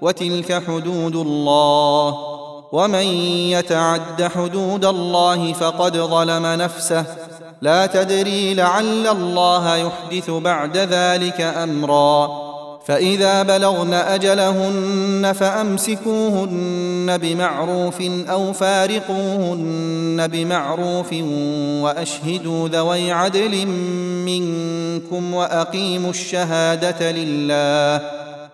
وتلك حدود الله. ومن يتعد حدود الله فقد ظلم نفسه. لا تدري لعل الله يحدث بعد ذلك أمرا. فإذا بلغن أجلهن فأمسكوهن بمعروف أو فارقوهن بمعروف وأشهدوا ذوي عدل منكم وأقيموا الشهادة لله.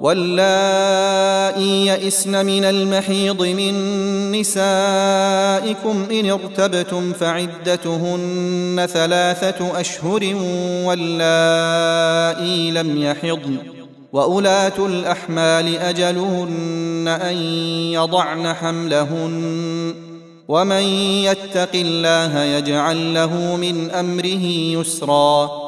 واللائي يئسن من المحيض من نسائكم إن ارتبتم فعدتهن ثلاثة أشهر واللائي لم يحضن واولاه الأحمال أجلهن أن يضعن حملهن ومن يتق الله يجعل له من أمره يسرا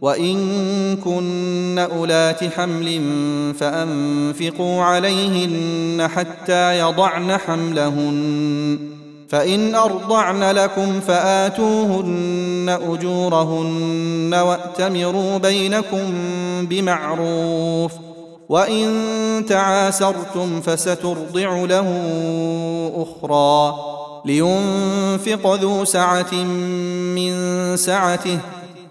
وان كن اولات حمل فانفقوا عليهن حتى يضعن حملهن فان ارضعن لكم فاتوهن اجورهن واتمروا بينكم بمعروف وان تعاسرتم فسترضع له أخرى لينفق ذو سعه من سعته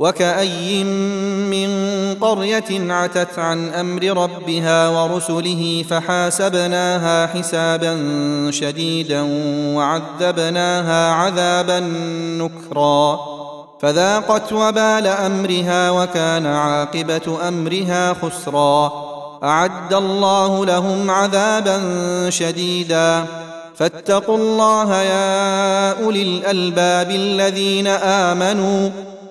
وكأي من قرية عتت عن أمر ربها ورسله فحاسبناها حسابا شديدا وعذبناها عذابا نكرا. فذاقت وبال أمرها وكان عاقبة أمرها خسرا. أعد الله لهم عذابا شديدا. فاتقوا الله يا أولي الألباب الذين آمنوا